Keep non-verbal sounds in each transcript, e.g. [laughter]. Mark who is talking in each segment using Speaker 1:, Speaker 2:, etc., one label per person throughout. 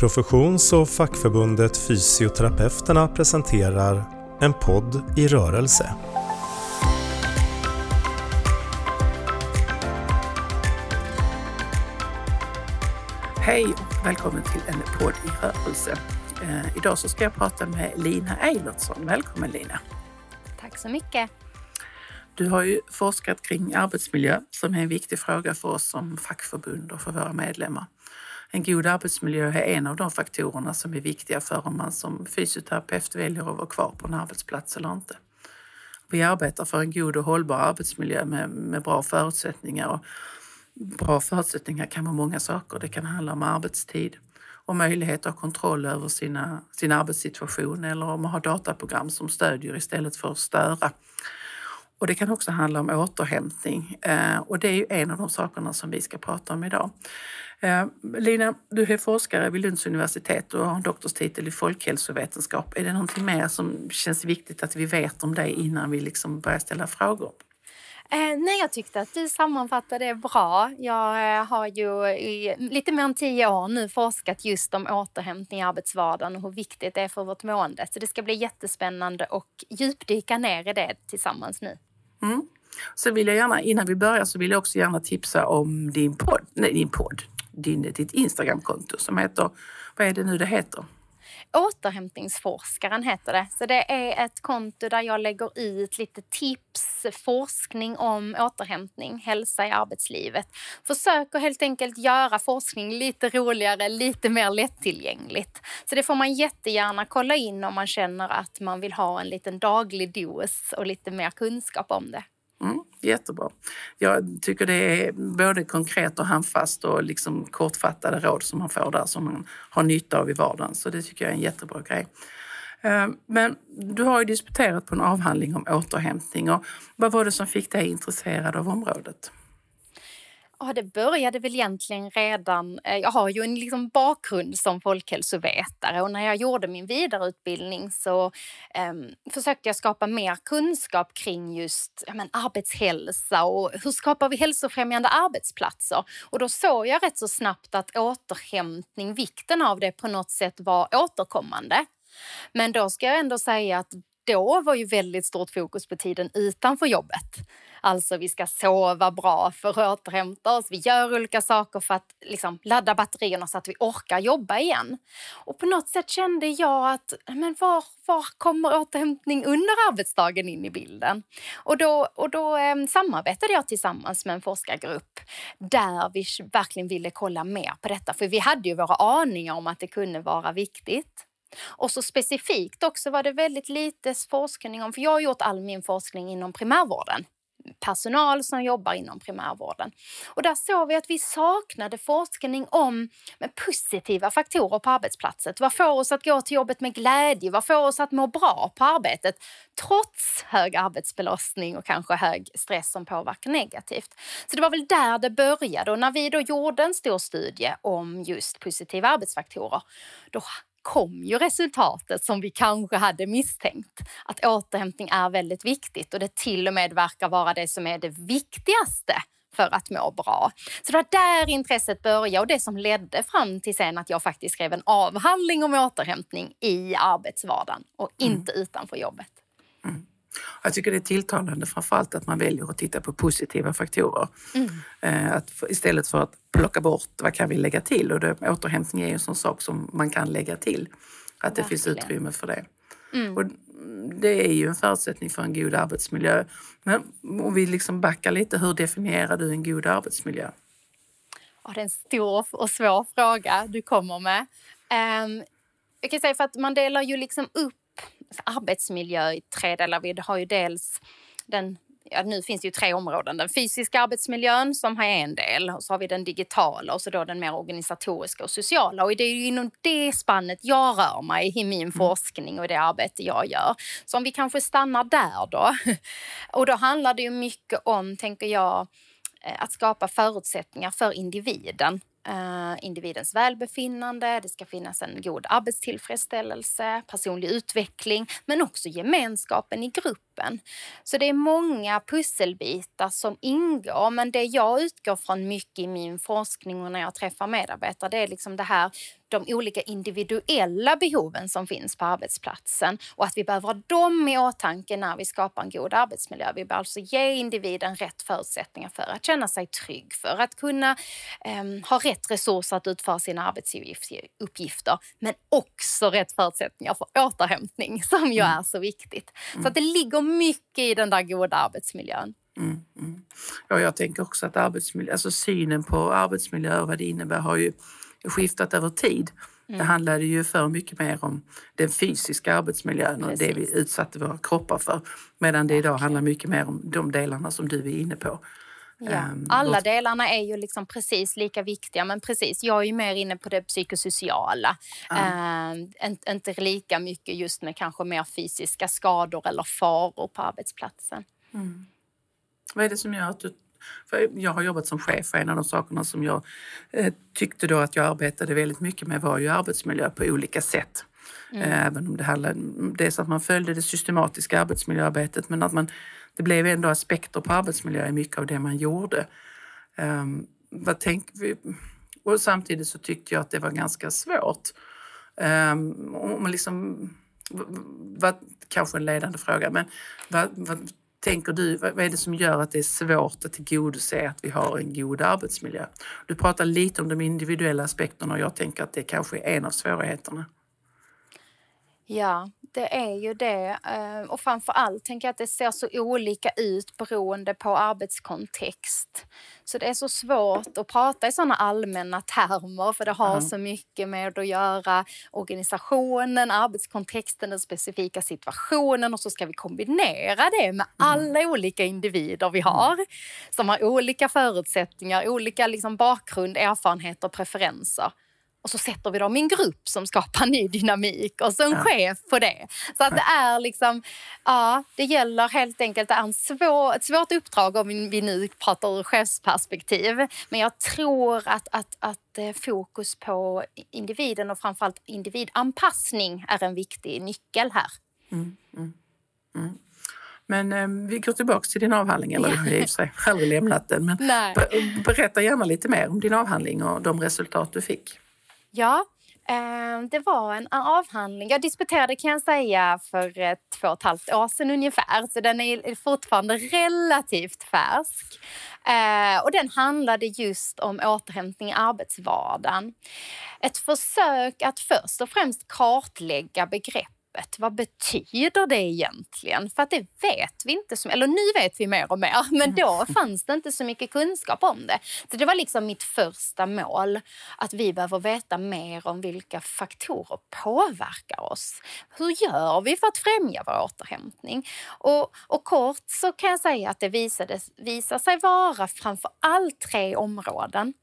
Speaker 1: Professions och fackförbundet Fysioterapeuterna presenterar En podd i rörelse.
Speaker 2: Hej och välkommen till En podd i rörelse. Eh, idag så ska jag prata med Lina Eilertsson. Välkommen Lina!
Speaker 3: Tack så mycket!
Speaker 2: Du har ju forskat kring arbetsmiljö som är en viktig fråga för oss som fackförbund och för våra medlemmar. En god arbetsmiljö är en av de faktorerna som är viktiga för om man som fysioterapeut väljer att vara kvar på en arbetsplats eller inte. Vi arbetar för en god och hållbar arbetsmiljö med, med bra förutsättningar. Och bra förutsättningar kan vara många saker. Det kan handla om arbetstid och möjlighet att ha kontroll över sina, sin arbetssituation eller om att ha dataprogram som stödjer istället för att störa. Och det kan också handla om återhämtning eh, och det är ju en av de sakerna som vi ska prata om idag. Eh, Lina, du är forskare vid Lunds universitet och har en doktorstitel i folkhälsovetenskap. Är det någonting mer som känns viktigt att vi vet om dig innan vi liksom börjar ställa frågor?
Speaker 3: Eh, nej, jag tyckte att du sammanfattade det bra. Jag eh, har ju i lite mer än tio år nu forskat just om återhämtning i arbetsvardagen och hur viktigt det är för vårt mående. Så det ska bli jättespännande att djupdyka ner i det tillsammans nu.
Speaker 2: Mm. Så vill jag gärna, innan vi börjar så vill jag också gärna tipsa om din podd, nej din podd, din, ditt Instagramkonto som heter, vad är det nu det heter?
Speaker 3: Återhämtningsforskaren heter det. Så det är ett konto där jag lägger ut lite tips, forskning om återhämtning, hälsa i arbetslivet. Försöker helt enkelt göra forskning lite roligare, lite mer lättillgängligt. Så det får man jättegärna kolla in om man känner att man vill ha en liten daglig dos och lite mer kunskap om det.
Speaker 2: Mm, jättebra. Jag tycker det är både konkret och handfast och liksom kortfattade råd som man får där som man har nytta av i vardagen. Så det tycker jag är en jättebra grej. Eh, men du har ju disputerat på en avhandling om återhämtning. Och vad var det som fick dig intresserad av området?
Speaker 3: Ja, det började väl egentligen redan... Eh, jag har ju en liksom bakgrund som folkhälsovetare och när jag gjorde min vidareutbildning så eh, försökte jag skapa mer kunskap kring just ja, men, arbetshälsa och hur skapar vi hälsofrämjande arbetsplatser? Och då såg jag rätt så snabbt att återhämtning, vikten av det på något sätt var återkommande. Men då ska jag ändå säga att då var ju väldigt stort fokus på tiden utanför jobbet. Alltså vi ska sova bra för att återhämta oss. Vi gör olika saker för att liksom, ladda batterierna så att vi orkar jobba igen. Och på något sätt kände jag att men var, var kommer återhämtning under arbetsdagen in i bilden? Och då, och då eh, samarbetade jag tillsammans med en forskargrupp där vi verkligen ville kolla mer på detta. För vi hade ju våra aningar om att det kunde vara viktigt. Och så specifikt också var det väldigt lite forskning om, för jag har gjort all min forskning inom primärvården personal som jobbar inom primärvården. Och där såg vi att vi saknade forskning om positiva faktorer på arbetsplatsen. Vad får oss att gå till jobbet med glädje? Vad får oss att må bra på arbetet? Trots hög arbetsbelastning och kanske hög stress som påverkar negativt. Så det var väl där det började och när vi då gjorde en stor studie om just positiva arbetsfaktorer, då kom ju resultatet som vi kanske hade misstänkt. Att återhämtning är väldigt viktigt och det till och med verkar vara det som är det viktigaste för att må bra. Så det var där intresset började och det som ledde fram till sen att jag faktiskt skrev en avhandling om återhämtning i arbetsvardagen och mm. inte mm. utanför jobbet.
Speaker 2: Jag tycker det är tilltalande framförallt att man väljer att titta på positiva faktorer. Mm. Eh, att istället för att plocka bort vad kan vi lägga till och det, återhämtning är ju en sån sak som man kan lägga till. Att det finns utrymme för det. Mm. Och det är ju en förutsättning för en god arbetsmiljö. Men om vi liksom backar lite, hur definierar du en god arbetsmiljö?
Speaker 3: Ja, det är en stor och svår fråga du kommer med. Um, jag kan säga för att man delar ju liksom upp arbetsmiljö i tre delar. Vi har ju dels den Ja, nu finns det ju tre områden. Den fysiska arbetsmiljön som har en del och så har vi den digitala och så då den mer organisatoriska och sociala. Och det är ju inom det spannet jag rör mig i min mm. forskning och det arbete jag gör. Så om vi kanske stannar där då. [laughs] Och då handlar det ju mycket om, tänker jag, eh, att skapa förutsättningar för individen Eh, individens välbefinnande, det ska finnas en god arbetstillfredsställelse, personlig utveckling men också gemenskapen i grupp gruppen. Så det är många pusselbitar som ingår, men det jag utgår från mycket i min forskning och när jag träffar medarbetare, det är liksom det här de olika individuella behoven som finns på arbetsplatsen och att vi behöver ha dem i åtanke när vi skapar en god arbetsmiljö. Vi behöver alltså ge individen rätt förutsättningar för att känna sig trygg, för att kunna um, ha rätt resurser att utföra sina arbetsuppgifter, men också rätt förutsättningar för återhämtning som ju mm. är så viktigt. Mm. Så att det ligger mycket i den där goda arbetsmiljön. Mm,
Speaker 2: mm. Ja, jag tänker också att arbetsmiljö, alltså synen på arbetsmiljö och vad det innebär har ju skiftat över tid. Mm. Det handlade ju för mycket mer om den fysiska arbetsmiljön och Precis. det vi utsatte våra kroppar för. Medan det idag handlar mycket mer om de delarna som du är inne på.
Speaker 3: Ja. Um, Alla delarna är ju liksom precis lika viktiga men precis, jag är ju mer inne på det psykosociala. Uh. Uh, inte lika mycket just med kanske mer fysiska skador eller faror på arbetsplatsen. Mm.
Speaker 2: Vad är det som gör att du jag har jobbat som chef och en av de sakerna som jag eh, tyckte då att jag arbetade väldigt mycket med var ju arbetsmiljö på olika sätt. Mm. Även om det handlade dels att man följde det systematiska arbetsmiljöarbetet men att man, det blev ändå aspekter på arbetsmiljö i mycket av det man gjorde. Um, vad tänk, och samtidigt så tyckte jag att det var ganska svårt. Ehm, um, och liksom, vad, kanske en ledande fråga, men vad, vad tänker du, vad är det som gör att det är svårt att tillgodose att vi har en god arbetsmiljö? Du pratar lite om de individuella aspekterna och jag tänker att det kanske är en av svårigheterna.
Speaker 3: Ja, det är ju det. Eh, och framför allt tänker jag att det ser så olika ut beroende på arbetskontext. Så det är så svårt att prata i sådana allmänna termer för det har mm. så mycket med att göra organisationen, arbetskontexten, den specifika situationen och så ska vi kombinera det med alla olika individer vi har som har olika förutsättningar, olika liksom bakgrund, erfarenheter, preferenser och så sätter vi dem i en grupp som skapar [laughs] ny dynamik och så en ja. chef på det. Så att det är liksom, ja, det gäller helt enkelt, det är en svår, ett svårt uppdrag om vi nu pratar ur chefsperspektiv. Men jag tror att, att, att eh, fokus på individen och framförallt individanpassning är en viktig nyckel här. Mm, mm,
Speaker 2: mm. Men eh, vi går tillbaka till din avhandling, eller har i och för sig aldrig lämnat den. Men berätta gärna lite mer om din avhandling och de resultat du fick.
Speaker 3: Ja, eh, det var en avhandling. Jag disputerade kan jag säga för eh, två och ett halvt år sedan ungefär, så den är fortfarande relativt färsk. Eh, och den handlade just om återhämtning i arbetsvardagen. Ett försök att först och främst kartlägga begrepp begreppet. Vad betyder det egentligen? För att det vet vi inte, eller nu vet vi mer och mer, men då mm. fanns det inte så mycket kunskap om det. Så det var liksom mitt första mål, att vi behöver veta mer om vilka faktorer påverkar oss. Hur gör vi för att främja vår återhämtning? Och, och kort så kan jag säga att det visade, visade sig vara framför allt tre områden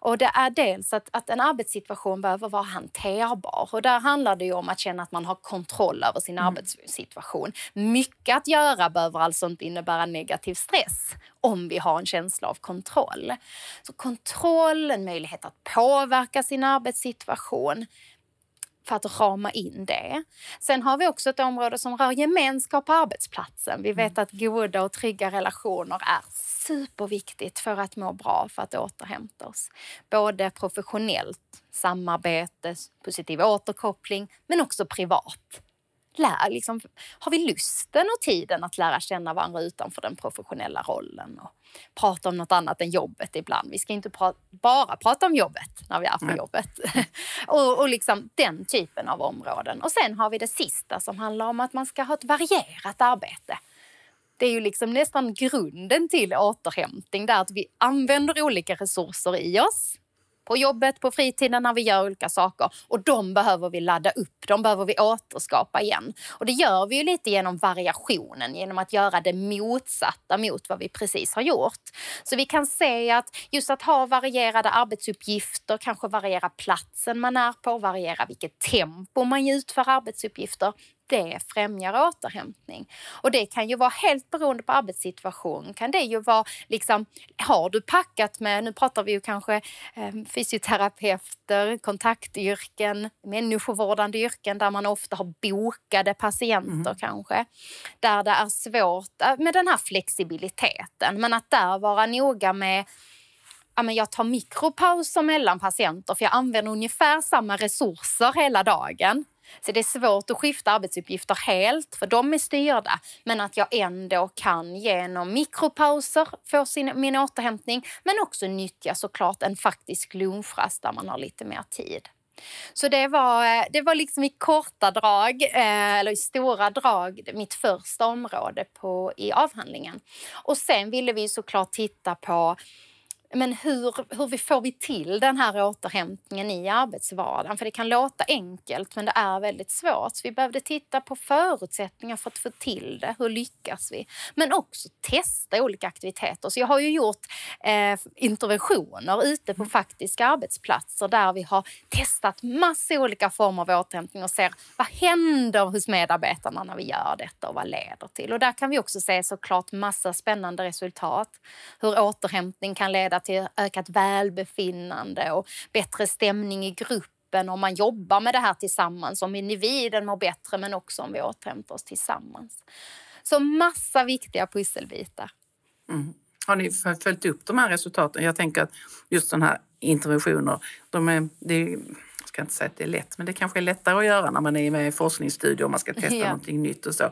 Speaker 3: och det är dels att, att en arbetssituation behöver vara hanterbar och där handlar det om att känna att man har kontroll över sin mm. arbetssituation. Mycket att göra behöver alltså inte innebära negativ stress om vi har en känsla av kontroll. Så kontroll, en möjlighet att påverka sin arbetssituation för att rama in det. Sen har vi också ett område som rör gemenskap på arbetsplatsen. Vi vet mm. att goda och trygga relationer är superviktigt för att må bra, för att återhämta oss. Både professionellt, samarbete, positiv återkoppling, men också privat. Lär, liksom, har vi lusten och tiden att lära känna varandra utanför den professionella rollen och prata om något annat än jobbet ibland. Vi ska inte pra bara prata om jobbet när vi är på Nej. jobbet. [laughs] och, och liksom den typen av områden. Och sen har vi det sista som handlar om att man ska ha ett varierat arbete. Det är ju liksom nästan grunden till återhämtning, där att vi använder olika resurser i oss på jobbet, på fritiden, när vi gör olika saker. Och de behöver vi ladda upp, de behöver vi återskapa igen. Och det gör vi ju lite genom variationen, genom att göra det motsatta mot vad vi precis har gjort. Så vi kan se att just att ha varierade arbetsuppgifter, kanske variera platsen man är på, variera vilket tempo man utför arbetsuppgifter, det främjar återhämtning. Och det kan ju vara helt beroende på arbetssituation. Kan det ju vara liksom, har du packat med, nu pratar vi ju kanske eh, fysioterapeuter, kontaktyrken, människovårdande yrken där man ofta har bokade patienter mm. kanske. Där det är svårt eh, med den här flexibiliteten. Men att där vara noga med ja, men jag tar mikropauser mellan patienter för jag använder ungefär samma resurser hela dagen. Så det är svårt att skifta arbetsuppgifter helt, för de är styrda. Men att jag ändå kan genom mikropauser få sin, min återhämtning, men också nyttja såklart en faktisk lunchrast där man har lite mer tid. Så det var, det var liksom i korta drag, eh, eller i stora drag, mitt första område på, i avhandlingen. Och sen ville vi såklart titta på men hur, hur vi får vi till den här återhämtningen i arbetsvardagen? För det kan låta enkelt men det är väldigt svårt. Så vi behövde titta på förutsättningar för att få till det. Hur lyckas vi? Men också testa olika aktiviteter. Så jag har ju gjort eh, interventioner ute på faktiska arbetsplatser där vi har testat massa olika former av återhämtning och ser vad händer hos medarbetarna när vi gör detta och vad leder till. Och där kan vi också se såklart massa spännande resultat. Hur återhämtning kan leda till ökat välbefinnande och bättre stämning i gruppen om man jobbar med det här tillsammans, om individen mår bättre men också om vi återhämtar oss tillsammans. Så massa viktiga pusselbitar.
Speaker 2: Mm. Har ni följt upp de här resultaten? Jag tänker att just sådana här interventioner, de är, det är, jag ska inte säga att det är lätt, men det kanske är lättare att göra när man är med i forskningsstudier och man ska testa [laughs] ja. någonting nytt och så.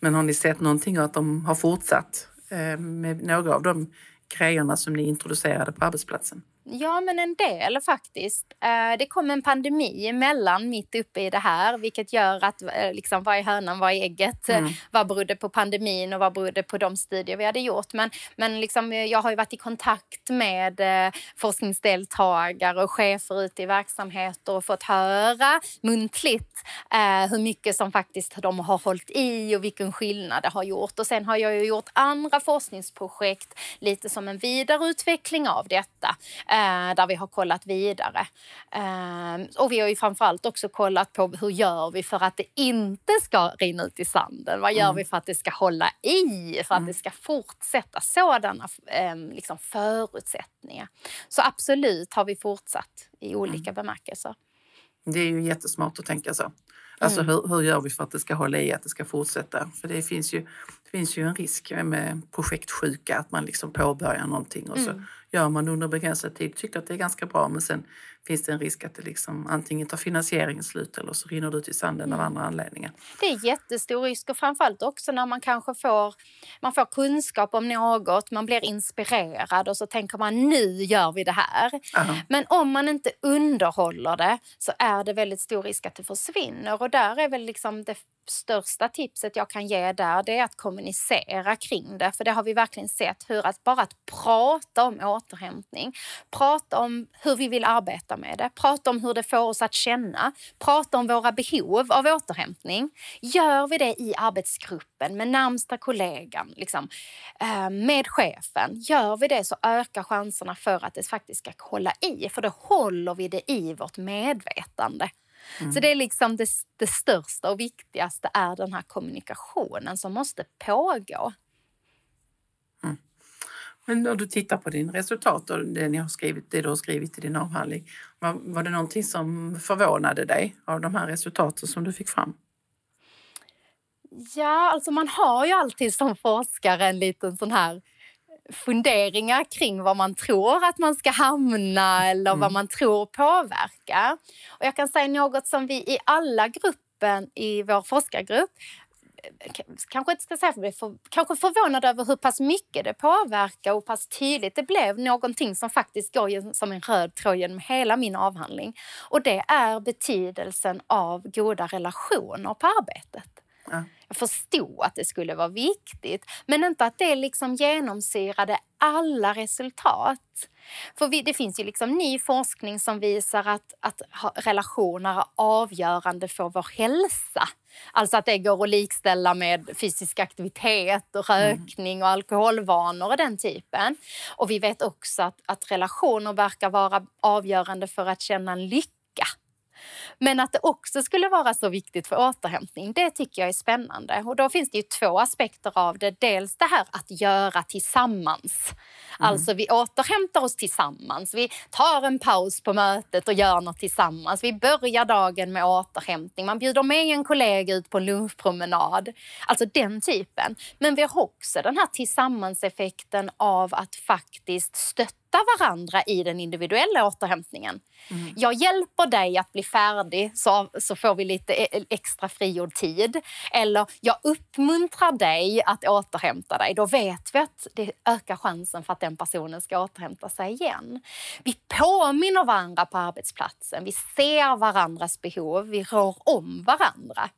Speaker 2: Men har ni sett någonting att de har fortsatt eh, med några av de grejerna som ni introducerade på arbetsplatsen?
Speaker 3: Ja, men en del faktiskt. Eh, det kom en pandemi emellan mitt uppe i det här vilket gör att eh, liksom, vad är hönan, vad är ägget? Mm. Vad berodde på pandemin och vad berodde på de studier vi hade gjort? Men, men liksom, jag har ju varit i kontakt med eh, forskningsdeltagare och chefer ute i verksamheter och fått höra muntligt hur mycket som faktiskt de har hållit i och vilken skillnad det har gjort. Och sen har jag ju gjort andra forskningsprojekt lite som en vidareutveckling av detta eh, där vi har kollat vidare. Eh, och vi har ju framförallt också kollat på hur gör vi för att det inte ska rinna ut i sanden? Vad gör mm. vi för att det ska hålla i, för att mm. det ska fortsätta? Sådana eh, liksom förutsättningar. Så absolut har vi fortsatt i olika mm. bemärkelser.
Speaker 2: Det är ju jättesmart att tänka så. Alltså mm. hur, hur gör vi för att det ska hålla i, att det ska fortsätta? För det finns ju, det finns ju en risk med projektsjuka, att man liksom påbörjar någonting och så mm gör man under begränsad tid, tycker att det är ganska bra men sen finns det en risk att det liksom antingen tar finansieringen slut eller så rinner det ut i sanden mm. av andra anledningar.
Speaker 3: Det är jättestor risk och framförallt också när man kanske får, man får kunskap om något, man blir inspirerad och så tänker man nu gör vi det här. Aha. Men om man inte underhåller det så är det väldigt stor risk att det försvinner och där är väl liksom det största tipset jag kan ge där det är att kommunicera kring det. För det har vi verkligen sett hur att bara att prata om återhämtning, prata om hur vi vill arbeta med det, prata om hur det får oss att känna, prata om våra behov av återhämtning. Gör vi det i arbetsgruppen med närmsta kollegan, liksom, eh, med chefen, gör vi det så ökar chanserna för att det faktiskt ska hålla i, för då håller vi det i vårt medvetande. Mm. Så det är liksom det, det största och viktigaste är den här kommunikationen som måste pågå.
Speaker 2: Mm. Men när du tittar på din resultat och det, ni har skrivit, det du har skrivit i din avhandling, var, var det någonting som förvånade dig av de här resultaten som du fick fram?
Speaker 3: Ja, alltså man har ju alltid som forskare en liten sån här funderingar kring var man tror att man ska hamna eller mm. vad man tror påverkar. Och jag kan säga något som vi i alla gruppen i vår forskargrupp kanske inte ska säga för, för kanske förvånad över hur pass mycket det påverkar och hur pass tydligt det blev någonting som faktiskt går som en röd tråd genom hela min avhandling. Och det är betydelsen av goda relationer på arbetet. Ja. Jag förstod att det skulle vara viktigt, men inte att det liksom genomsyrade alla resultat. För vi, det finns ju liksom ny forskning som visar att, att relationer är avgörande för vår hälsa. Alltså att det går att likställa med fysisk aktivitet och mm. rökning och alkoholvanor och den typen. Och vi vet också att, att relationer verkar vara avgörande för att känna en lycka Men att det också skulle vara så viktigt för återhämtning, det tycker jag är spännande. Och då finns det ju två aspekter av det. Dels det här att göra tillsammans. Mm. Alltså vi återhämtar oss tillsammans. Vi tar en paus på mötet och gör något tillsammans. Vi börjar dagen med återhämtning. Man bjuder med en kollega ut på en lunchpromenad. Alltså den typen. Men vi har också den här tillsammanseffekten av att faktiskt stötta varandra i den individuella återhämtningen. Mm. Jag hjälper dig att bli färdig så, så får vi lite e, extra frigjord tid. Eller jag uppmuntrar dig att återhämta dig. Då vet vi att det ökar chansen för att den personen ska återhämta sig igen. Vi påminner varandra på arbetsplatsen. Vi ser varandras behov. Vi rår om varandra.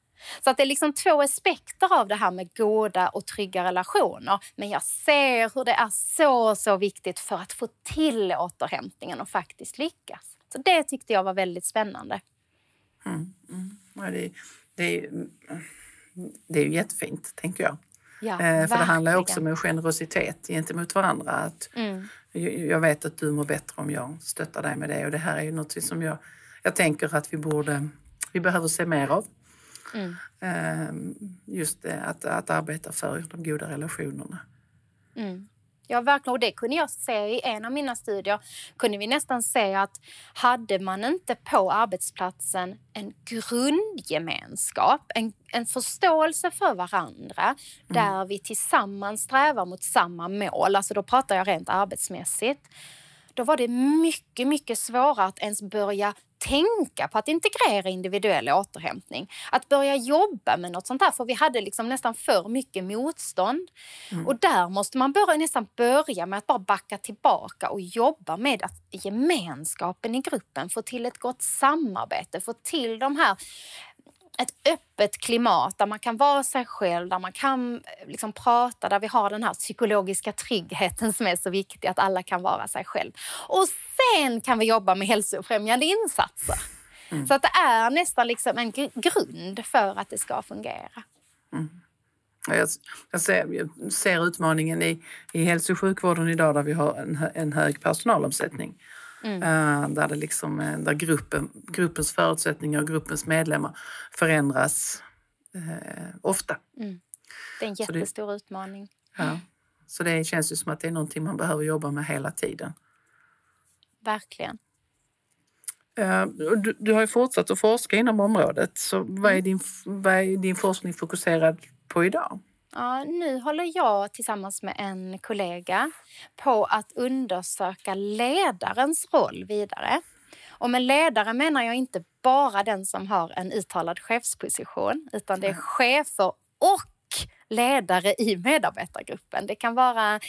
Speaker 3: Så att det är liksom två aspekter av det här med goda och trygga relationer. Men jag ser hur det är så, så viktigt för att få till återhämtningen och faktiskt lyckas. Så det tyckte jag var väldigt spännande.
Speaker 2: Mm, mm. Ja, det, det, det är ju jättefint, tänker jag. Ja, eh, för det handlar också om generositet gentemot varandra. Att mm. Jag vet att du mår bättre om jag stöttar dig med det och det här är ju något som jag, jag tänker att vi borde, vi behöver se mer av. Mm. Ehm, just att, att arbeta för de goda relationerna.
Speaker 3: Mm. Ja, verkligen. Och det kunde jag se i en av mina studier. kunde vi nästan se att hade man inte på arbetsplatsen en grundgemenskap, en, en förståelse för varandra mm. där vi tillsammans strävar mot samma mål, alltså då pratar jag rent arbetsmässigt, då var det mycket, mycket svårare att ens börja tänka på att integrera individuell återhämtning. Att börja jobba med något sånt här, för vi hade liksom nästan för mycket motstånd. Mm. Och där måste man börja, nästan börja med att bara backa tillbaka och jobba med att gemenskapen i gruppen, få till ett gott samarbete, få till de här ett öppet klimat där man kan vara sig själv, där man kan eh, liksom prata, där vi har den här psykologiska tryggheten som är så viktig, att alla kan vara sig själv. Och sen kan vi jobba med hälsofrämjande insatser. Mm. Så att det är nästan liksom en grund för att det ska fungera.
Speaker 2: Mm. Jag, jag, ser, jag, ser, utmaningen i, i hälso och sjukvården idag där vi har en, en hög personalomsättning. Mm. Eh, där, det liksom, eh, där gruppen, gruppens förutsättningar och gruppens medlemmar förändras eh, ofta. Mm.
Speaker 3: Det är en jättestor det, utmaning.
Speaker 2: Ja. Så det känns ju som att det är någonting man behöver jobba med hela tiden.
Speaker 3: Verkligen.
Speaker 2: Uh, du, du, har ju fortsatt att forska inom området. Så vad är mm. din, vad är din forskning fokuserad på idag?
Speaker 3: Ja, nu håller jag tillsammans med en kollega på att undersöka ledarens roll vidare. Och med ledare menar jag inte bara den som har en uttalad chefsposition utan det är chefer och ledare i medarbetargruppen. Det kan vara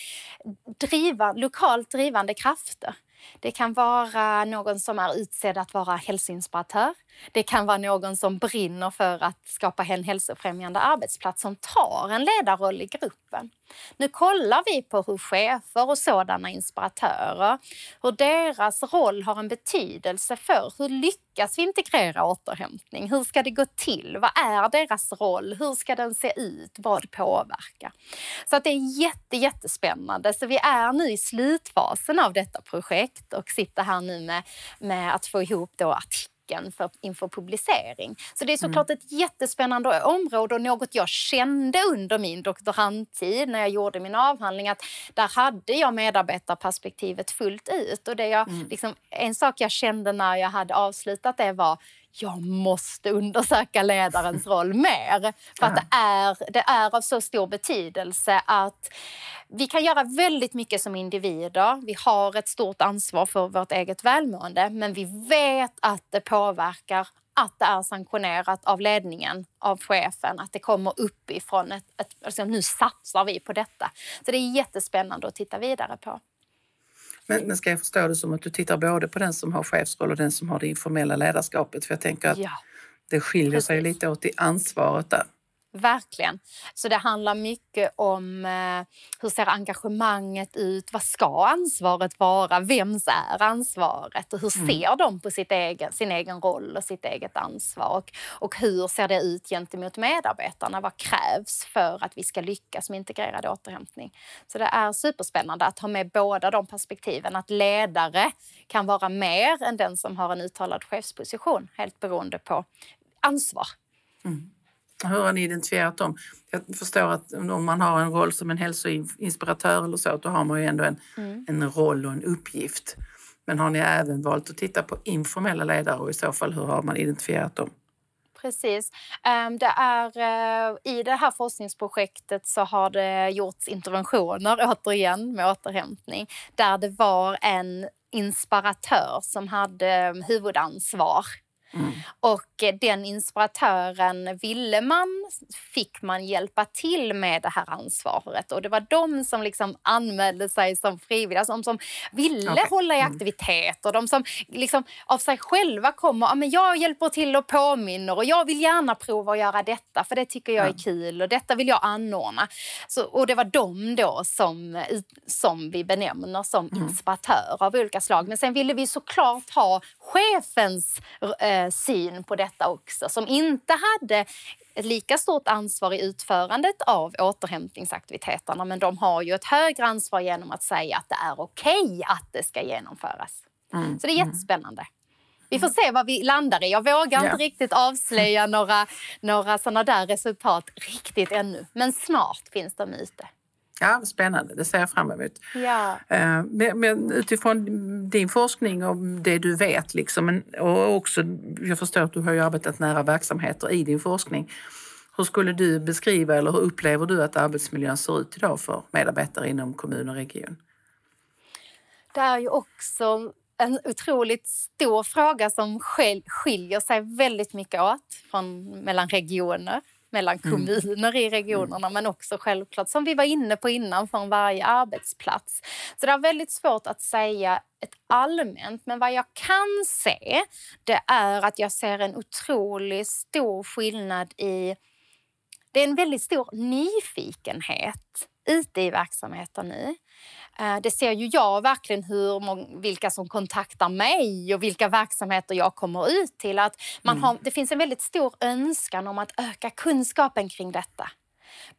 Speaker 3: driva, lokalt drivande krafter. Det kan vara någon som är utsedd att vara hälsoinspiratör. Det kan vara någon som brinner för att skapa en hälsofrämjande arbetsplats som tar en ledarroll i gruppen. Nu kollar vi på hur chefer och sådana inspiratörer, hur deras roll har en betydelse för hur lyckas vi integrera återhämtning? Hur ska det gå till? Vad är deras roll? Hur ska den se ut? Vad påverkar? Så att det är jätte, jättespännande. Så vi är nu i slutfasen av detta projekt och sitter här nu med, med att få ihop då artiklar boken för, inför publicering. Så det är såklart mm. ett jättespännande område och något jag kände under min doktorandtid när jag gjorde min avhandling att där hade jag medarbetarperspektivet fullt ut. Och det jag, mm. liksom, en sak jag kände när jag hade avslutat det var jag måste undersöka ledarens [laughs] roll mer. För att det är, det är av så stor betydelse att vi kan göra väldigt mycket som individer. Vi har ett stort ansvar för vårt eget välmående, men vi vet att det påverkar att det är sanktionerat av ledningen, av chefen, att det kommer uppifrån. Ett, ett, alltså nu satsar vi på detta. Så det är jättespännande att titta vidare på.
Speaker 2: Men, men ska jag förstå det som att du tittar både på den som har chefsroll och den som har det informella ledarskapet? För jag tänker att ja, det skiljer precis. sig lite åt i ansvaret där.
Speaker 3: Verkligen. Så det handlar mycket om eh, hur ser engagemanget ut? Vad ska ansvaret vara? Vems är ansvaret? Och hur mm. ser de på sitt egen, sin egen roll och sitt eget ansvar? Och, och hur ser det ut gentemot medarbetarna? Vad krävs för att vi ska lyckas med integrerad återhämtning? Så det är superspännande att ha med båda de perspektiven. Att ledare kan vara mer än den som har en uttalad chefsposition, helt beroende på ansvar.
Speaker 2: Mm. Hur har ni identifierat dem? Jag förstår att om man har en roll som en hälsoinspiratör eller så, då har man ju ändå en, mm. en roll och en uppgift. Men har ni även valt att titta på informella ledare och i så fall hur har man identifierat dem?
Speaker 3: Precis. Ehm, det är, eh, I det här forskningsprojektet så har det gjorts interventioner, [laughs] återigen med återhämtning, där det var en inspiratör som hade huvudansvar Mm. Och eh, den inspiratören ville man, fick man hjälpa till med det här ansvaret. Och det var de som liksom anmälde sig som frivilliga, alltså de som ville okay. hålla i mm. aktivitet och de som liksom av sig själva kommer, ja, men jag hjälper till och påminner och jag vill gärna prova att göra detta för det tycker jag är kul och detta vill jag anordna. Så, och det var de då som, som vi benämner som mm. inspiratörer av olika slag. Men sen ville vi såklart ha chefens eh, syn på detta också som inte hade ett lika stort ansvar i utförandet av återhämtningsaktiviteterna men de har ju ett högre ansvar genom att säga att det är okej okay att det ska genomföras. Mm. Så det är mm. jättespännande. Vi får se vad vi landar i. Jag vågar yeah. inte riktigt avslöja några, några sådana där resultat riktigt ännu. Men snart finns de ute.
Speaker 2: Ja, spännande. Det ser jag fram emot.
Speaker 3: Ja.
Speaker 2: Eh, men, men utifrån din forskning och det du vet, liksom, och också, jag förstår att du har arbetat nära verksamheter i din forskning. Hur skulle du beskriva eller hur upplever du att arbetsmiljön ser ut idag för medarbetare inom kommun och region?
Speaker 3: Det är ju också en otroligt stor fråga som skiljer sig väldigt mycket åt från, mellan regioner mellan mm. kommuner mm. i regionerna men också självklart, som vi var inne på innan, från varje arbetsplats. Så det är väldigt svårt att säga ett allmänt, men vad jag kan se det är att jag ser en otroligt stor skillnad i... Det är en väldigt stor nyfikenhet ute i verksamheten nu. Eh, det ser ju jag verkligen hur vilka som kontaktar mig och vilka verksamheter jag kommer ut till. Att man mm. har, det finns en väldigt stor önskan om att öka kunskapen kring detta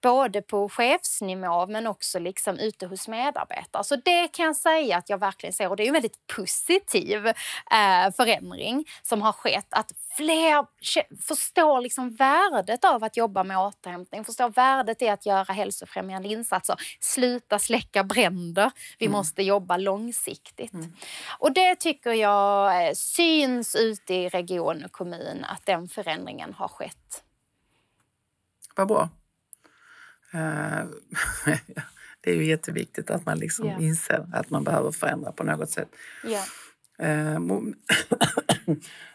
Speaker 3: både på chefsnivå men också liksom ute hos medarbetare. Så det kan jag säga att jag verkligen ser och det är en väldigt positiv eh, förändring som har skett. Att fler förstår liksom värdet av att jobba med återhämtning, förstår värdet i att göra hälsofrämjande insatser, sluta släcka bränder. Vi mm. måste jobba långsiktigt. Mm. Och det tycker jag eh, syns ute i region och kommun att den förändringen har skett.
Speaker 2: Vad bra. Eh, [laughs] det är ju jätteviktigt att man liksom yeah. inser att man behöver förändra på något sätt.
Speaker 3: Yeah. [coughs]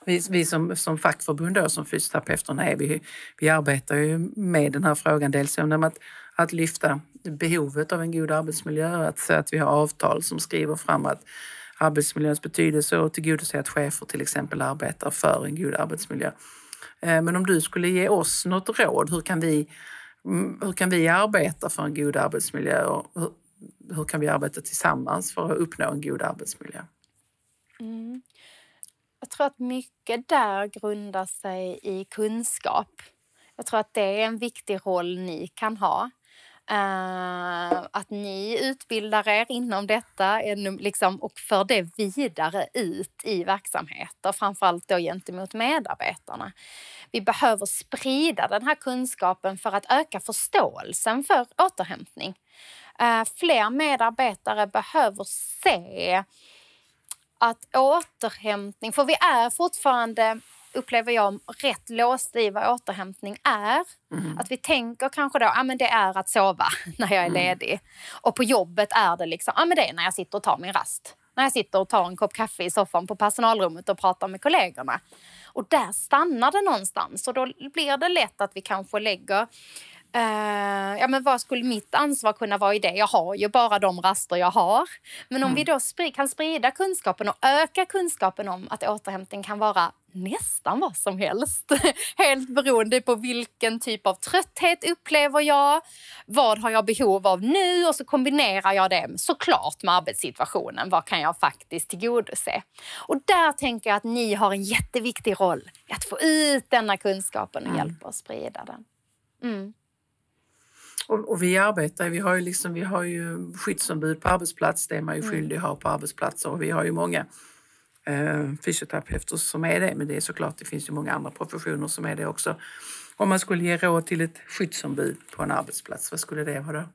Speaker 2: vi, vi som, som fackförbund då, som fysioterapeuterna är, vi, vi arbetar ju med den här frågan. Dels genom att, att lyfta behovet av en god arbetsmiljö, att se att vi har avtal som skriver fram att arbetsmiljöns betydelse och tillgodose att chefer till exempel arbetar för en god arbetsmiljö. Eh, men om du skulle ge oss något råd, hur kan vi Mm, hur kan vi arbeta för en god arbetsmiljö och hur, hur kan vi arbeta tillsammans för att uppnå en god arbetsmiljö?
Speaker 3: Mm. Jag tror att mycket där grundar sig i kunskap. Jag tror att det är en viktig roll ni kan ha. Uh, att ni utbildar er inom detta liksom, och för det vidare ut i verksamheter, framförallt då gentemot medarbetarna. Vi behöver sprida den här kunskapen för att öka förståelsen för återhämtning. Uh, fler medarbetare behöver se att återhämtning, för vi är fortfarande upplever jag, rätt låst i vad återhämtning är. Mm. Att vi tänker kanske då, ja men det är att sova [laughs] när jag är mm. ledig. Och på jobbet är det liksom, ja men det är när jag sitter och tar min rast. När jag sitter och tar en kopp kaffe i soffan på personalrummet och pratar med kollegorna. Och där stannar det någonstans och då blir det lätt att vi kanske lägger Uh, ja, men vad skulle mitt ansvar kunna vara i det? Jag har ju bara de raster jag har. Men om mm. vi då spri kan sprida kunskapen och öka kunskapen om att återhämtning kan vara nästan vad som helst. [laughs] Helt beroende på vilken typ av trötthet upplever jag, vad har jag behov av nu och så kombinerar jag det såklart med arbetssituationen. Vad kan jag faktiskt tillgodose? Och där tänker jag att ni har en jätteviktig roll i att få ut denna kunskapen och mm. hjälpa att sprida den. Mm.
Speaker 2: Och, och, vi arbetar, vi har ju, liksom, vi har ju skyddsombud på arbetsplats, det är man ju mm. skyldig att ha på arbetsplatser och vi har ju många eh, fysioterapeuter som är det, men det är såklart, det finns ju många andra professioner som är det också. Om man skulle ge råd till ett skyddsombud på en arbetsplats, vad skulle det vara då?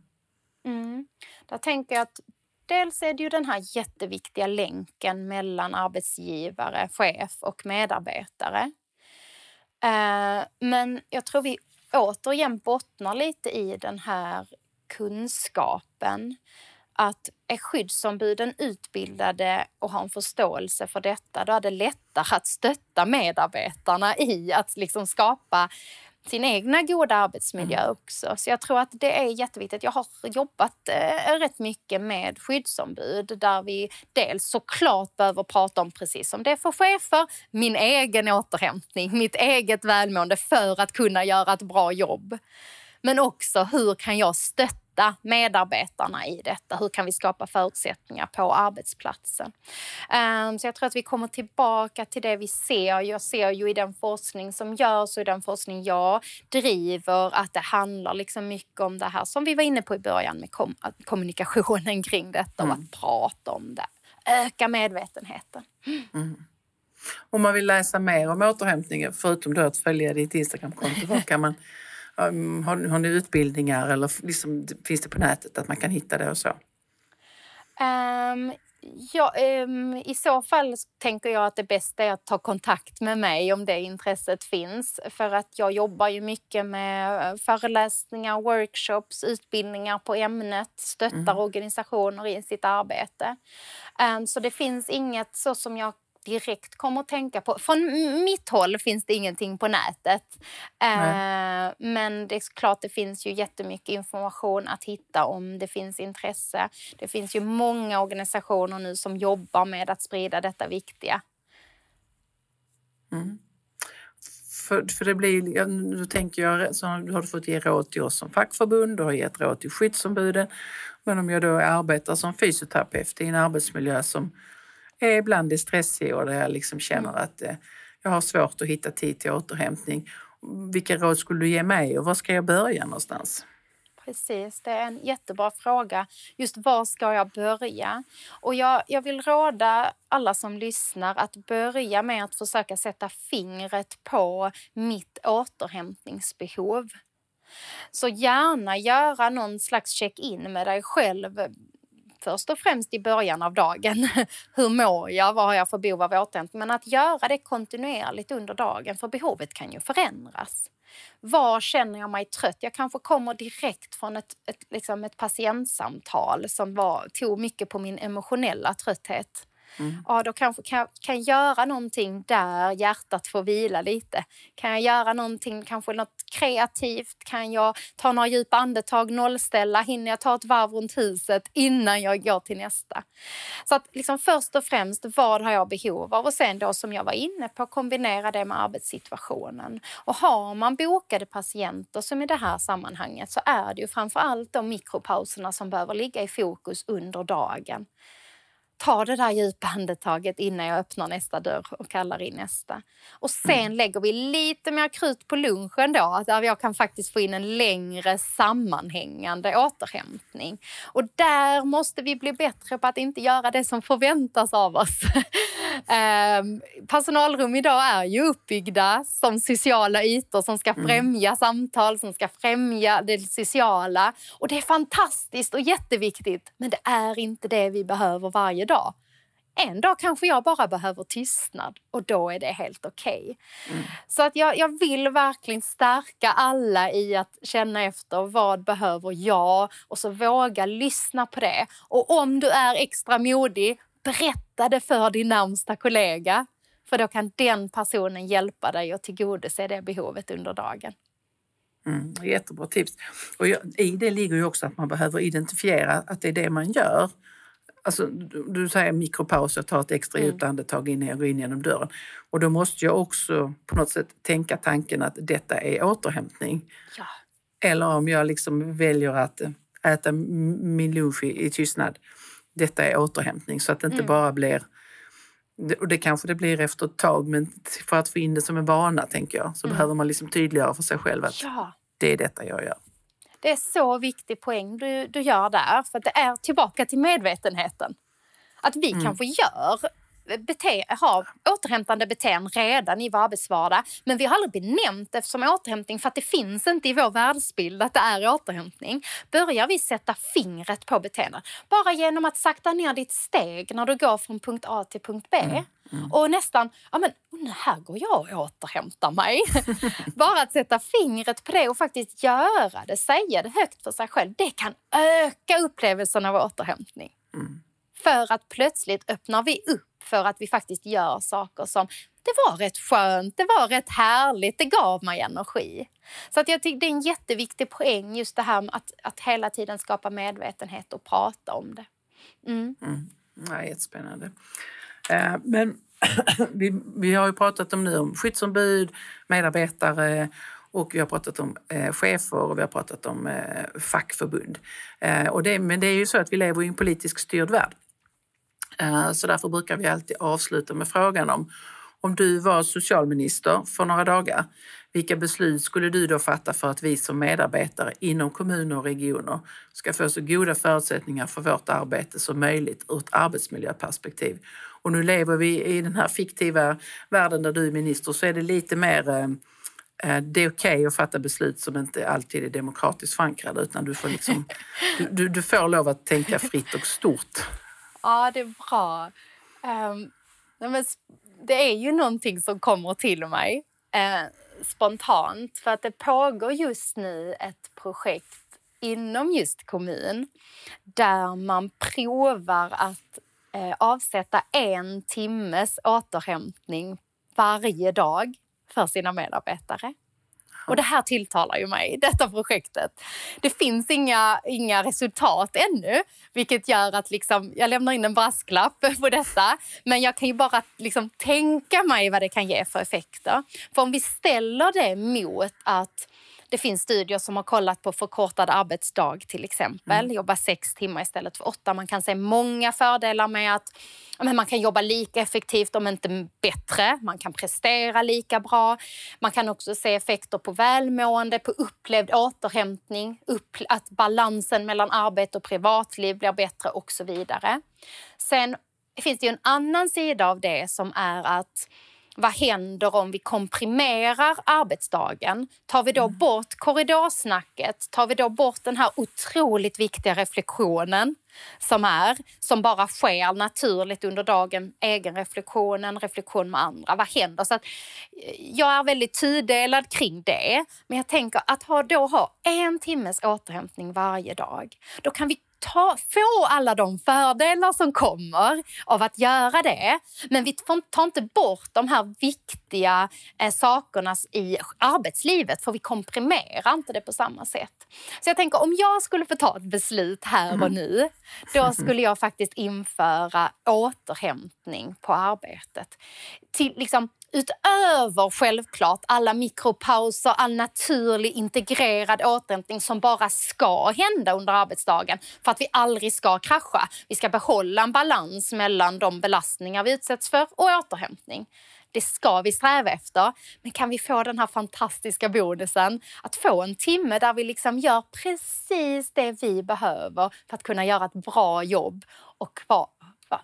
Speaker 3: Mm. Där tänker jag att dels är det ju den här jätteviktiga länken mellan arbetsgivare, chef och medarbetare. Eh, men jag tror vi återigen bottnar lite i den här kunskapen. Att är skyddsombuden utbildade och har en förståelse för detta, då är det lättare att stötta medarbetarna i att liksom skapa sin egna goda arbetsmiljö mm. också. Så jag tror att det är jätteviktigt. Jag har jobbat eh, rätt mycket med skyddsombud där vi dels såklart behöver prata om, precis som det är för chefer, min egen återhämtning, mitt eget välmående för att kunna göra ett bra jobb. Men också hur kan jag stötta stötta medarbetarna i detta? Hur kan vi skapa förutsättningar på arbetsplatsen? Ehm, så jag tror att vi kommer tillbaka till det vi ser. Jag ser ju i den forskning som görs och i den forskning jag driver att det handlar liksom mycket om det här som vi var inne på i början med kom kommunikationen kring detta och mm. att prata om det. Öka medvetenheten. Mm.
Speaker 2: Om man vill läsa mer om återhämtningen, förutom då att följa ditt Instagramkonto, var kan man har, har ni utbildningar eller liksom, finns det på nätet att man kan hitta det och så?
Speaker 3: Um, ja, um, I så fall tänker jag att det bästa är att ta kontakt med mig om det intresset finns. För att jag jobbar ju mycket med eh, föreläsningar, workshops, utbildningar på ämnet, stöttar mm. organisationer i sitt arbete. Um, så det finns inget så som jag direkt kommer att tänka på. Från mitt håll finns det ingenting på nätet. Eh, men det är klart, det finns ju jättemycket information att hitta om det finns intresse. Det finns ju många organisationer nu som jobbar med att sprida detta viktiga.
Speaker 2: Mm. För, för det blir, nu tänker jag, så har du fått ge råd till oss som fackförbund, du har gett råd till skyddsombuden. Men om jag då arbetar som fysioterapeut i en arbetsmiljö som är ibland stressig och där jag liksom känner mm. att eh, jag har svårt att hitta tid till återhämtning. Vilka råd skulle du ge mig och var ska jag börja någonstans?
Speaker 3: Precis, det är en jättebra fråga. Just var ska jag börja? Och jag, jag vill råda alla som lyssnar att börja med att försöka sätta fingret på mitt återhämtningsbehov. Så gärna göra någon slags check-in med dig själv först och främst i början av dagen. [laughs] Hur mår jag? Vad har jag för behov av återhämtning? Men att göra det kontinuerligt under dagen, för behovet kan ju förändras. Var känner jag mig trött? Jag kanske kommer direkt från ett, ett, liksom ett patientsamtal som var, tog mycket på min emotionella trötthet. Mm. Ja, då kanske kan jag, kan göra någonting där hjärtat får vila lite. Kan jag göra någonting, kanske något kreativt? Kan jag ta några djupa andetag, nollställa? Hinner jag ta ett varv runt huset innan jag går till nästa? Så att liksom först och främst, vad har jag behov av? Och sen då som jag var inne på, kombinera det med arbetssituationen. Och har man bokade patienter som i det här sammanhanget så är det ju framför allt de mikropauserna som behöver ligga i fokus under dagen ta det där djupa andetaget innan jag öppnar nästa dörr och kallar in nästa. Och sen mm. lägger vi lite mer krut på lunchen då, där jag kan faktiskt få in en längre sammanhängande återhämtning. Och där måste vi bli bättre på att inte göra det som förväntas av oss. [laughs] um, personalrum idag är ju uppbyggda som sociala ytor som ska mm. främja mm. samtal, som ska främja det sociala. Och det är fantastiskt och jätteviktigt, men det är inte det vi behöver varje dag. En dag kanske jag bara behöver tystnad och då är det helt okej. Okay. Mm. Så att jag, jag vill verkligen stärka alla i att känna efter vad behöver jag och så våga lyssna på det. Och om du är extra modig, berätta det för din närmsta kollega. För då kan den personen hjälpa dig att tillgodose det behovet under dagen.
Speaker 2: Mm, jättebra tips. Och I det ligger ju också att man behöver identifiera att det är det man gör. Alltså, du, du säger mikropaus, jag tar ett extra djupt mm. andetag innan jag går in genom dörren. Och då måste jag också på något sätt tänka tanken att detta är återhämtning. Ja. Eller om jag liksom väljer att äta min lunch i, i tystnad. Detta är återhämtning så att det inte mm. bara blir och det kanske det blir efter ett tag, men för att få in det som en vana tänker jag, så mm. behöver man liksom tydliggöra för sig själv att ja. det är detta jag gör.
Speaker 3: Det är så viktig poäng du, du gör där, för det är tillbaka till medvetenheten. Att vi mm. kanske gör bete, har återhämtande beteenden redan i vår arbetsvardag. Men vi har aldrig benämnt det som återhämtning för att det finns inte i vår världsbild att det är återhämtning. Börjar vi sätta fingret på beteenden, bara genom att sakta ner ditt steg när du går från punkt A till punkt B mm. Mm. och nästan, ja men här går jag och återhämtar mig. [laughs] bara att sätta fingret på det och faktiskt göra det, säga det högt för sig själv, det kan öka upplevelsen av återhämtning. Mm. För att plötsligt öppnar vi upp för att vi faktiskt gör saker som det var rätt skönt, det var rätt härligt, det gav mig energi. Så att jag tycker det är en jätteviktig poäng just det här med att, att hela tiden skapa medvetenhet och prata om det.
Speaker 2: Mm. Mm. Ja, jättespännande. Eh, men [clears throat] vi, vi har ju pratat om nu om skyddsombud, medarbetare och vi har pratat om eh, chefer och vi har pratat om eh, fackförbund. Eh, och det, men det är ju så att vi lever i en politiskt styrd värld. Eh, så därför brukar vi alltid avsluta med frågan om om du var socialminister för några dagar, vilka beslut skulle du då fatta för att vi som medarbetare inom kommuner och regioner ska få så goda förutsättningar för vårt arbete som möjligt ur ett arbetsmiljöperspektiv? Och nu lever vi i den här fiktiva världen där du är minister så är det lite mer eh, eh, det är okej okay att fatta beslut som inte alltid är demokratiskt förankrade utan du får, liksom, du, du, du får lov att tänka fritt och stort.
Speaker 3: Ja, det är bra. Um, men det är ju någonting som kommer till mig eh, spontant för att det pågår just nu ett projekt inom just kommun där man provar att eh, avsätta en timmes återhämtning varje dag för sina medarbetare. Och det här tilltalar ju mig, detta projektet. Det finns inga, inga resultat ännu, vilket gör att liksom, jag lämnar in en brasklapp [laughs] på detta. Men jag kan ju bara liksom tänka mig vad det kan ge för effekter. För om vi ställer det mot att det finns studier som har kollat på förkortad arbetsdag till exempel. Mm. Jobba sex timmar istället för åtta. Man kan se många fördelar med att men man kan jobba lika effektivt, om inte bättre. Man kan prestera lika bra. Man kan också se effekter på välmående, på upplevd återhämtning, upp, att balansen mellan arbete och privatliv blir bättre och så vidare. Sen finns det ju en annan sida av det som är att vad händer om vi komprimerar arbetsdagen? Tar vi då mm. bort korridorsnacket? Tar vi då bort den här otroligt viktiga reflektionen som är, som bara sker naturligt under dagen, egenreflektionen, reflektion med andra. Vad händer? Så att eh, jag är väldigt tudelad kring det. Men jag tänker att ha, då ha en timmes återhämtning varje dag, då kan vi ta, få alla de fördelar som kommer av att göra det. Men vi tar inte bort de här viktiga eh, sakerna i arbetslivet för vi komprimerar inte det på samma sätt. Så jag tänker om jag skulle få ta ett beslut här och mm. nu, då skulle jag faktiskt införa återhämtning på arbetet. Till, liksom, utöver självklart alla mikropauser, all naturlig integrerad återhämtning som bara ska hända under arbetsdagen för att vi aldrig ska krascha. Vi ska behålla en balans mellan de belastningar vi utsätts för och återhämtning. Det ska vi sträva efter. Men kan vi få den här fantastiska bonusen att få en timme där vi liksom gör precis det vi behöver för att kunna göra ett bra jobb och vara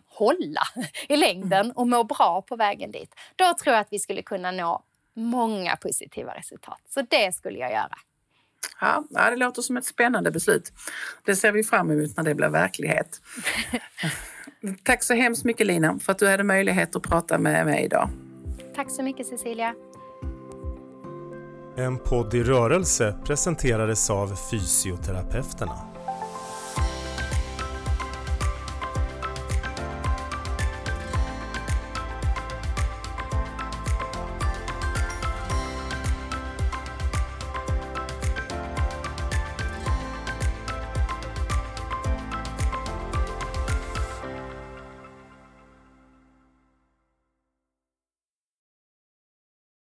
Speaker 3: hålla i längden och må bra på vägen dit. Då tror jag att vi skulle kunna nå många positiva resultat. Så det skulle jag göra.
Speaker 2: Ja, det låter som ett spännande beslut. Det ser vi fram emot när det blir verklighet. [laughs] Tack så hemskt mycket Lina för att du hade möjlighet att prata med mig idag.
Speaker 3: Tack så mycket Cecilia.
Speaker 1: En podd i rörelse presenterades av Fysioterapeuterna.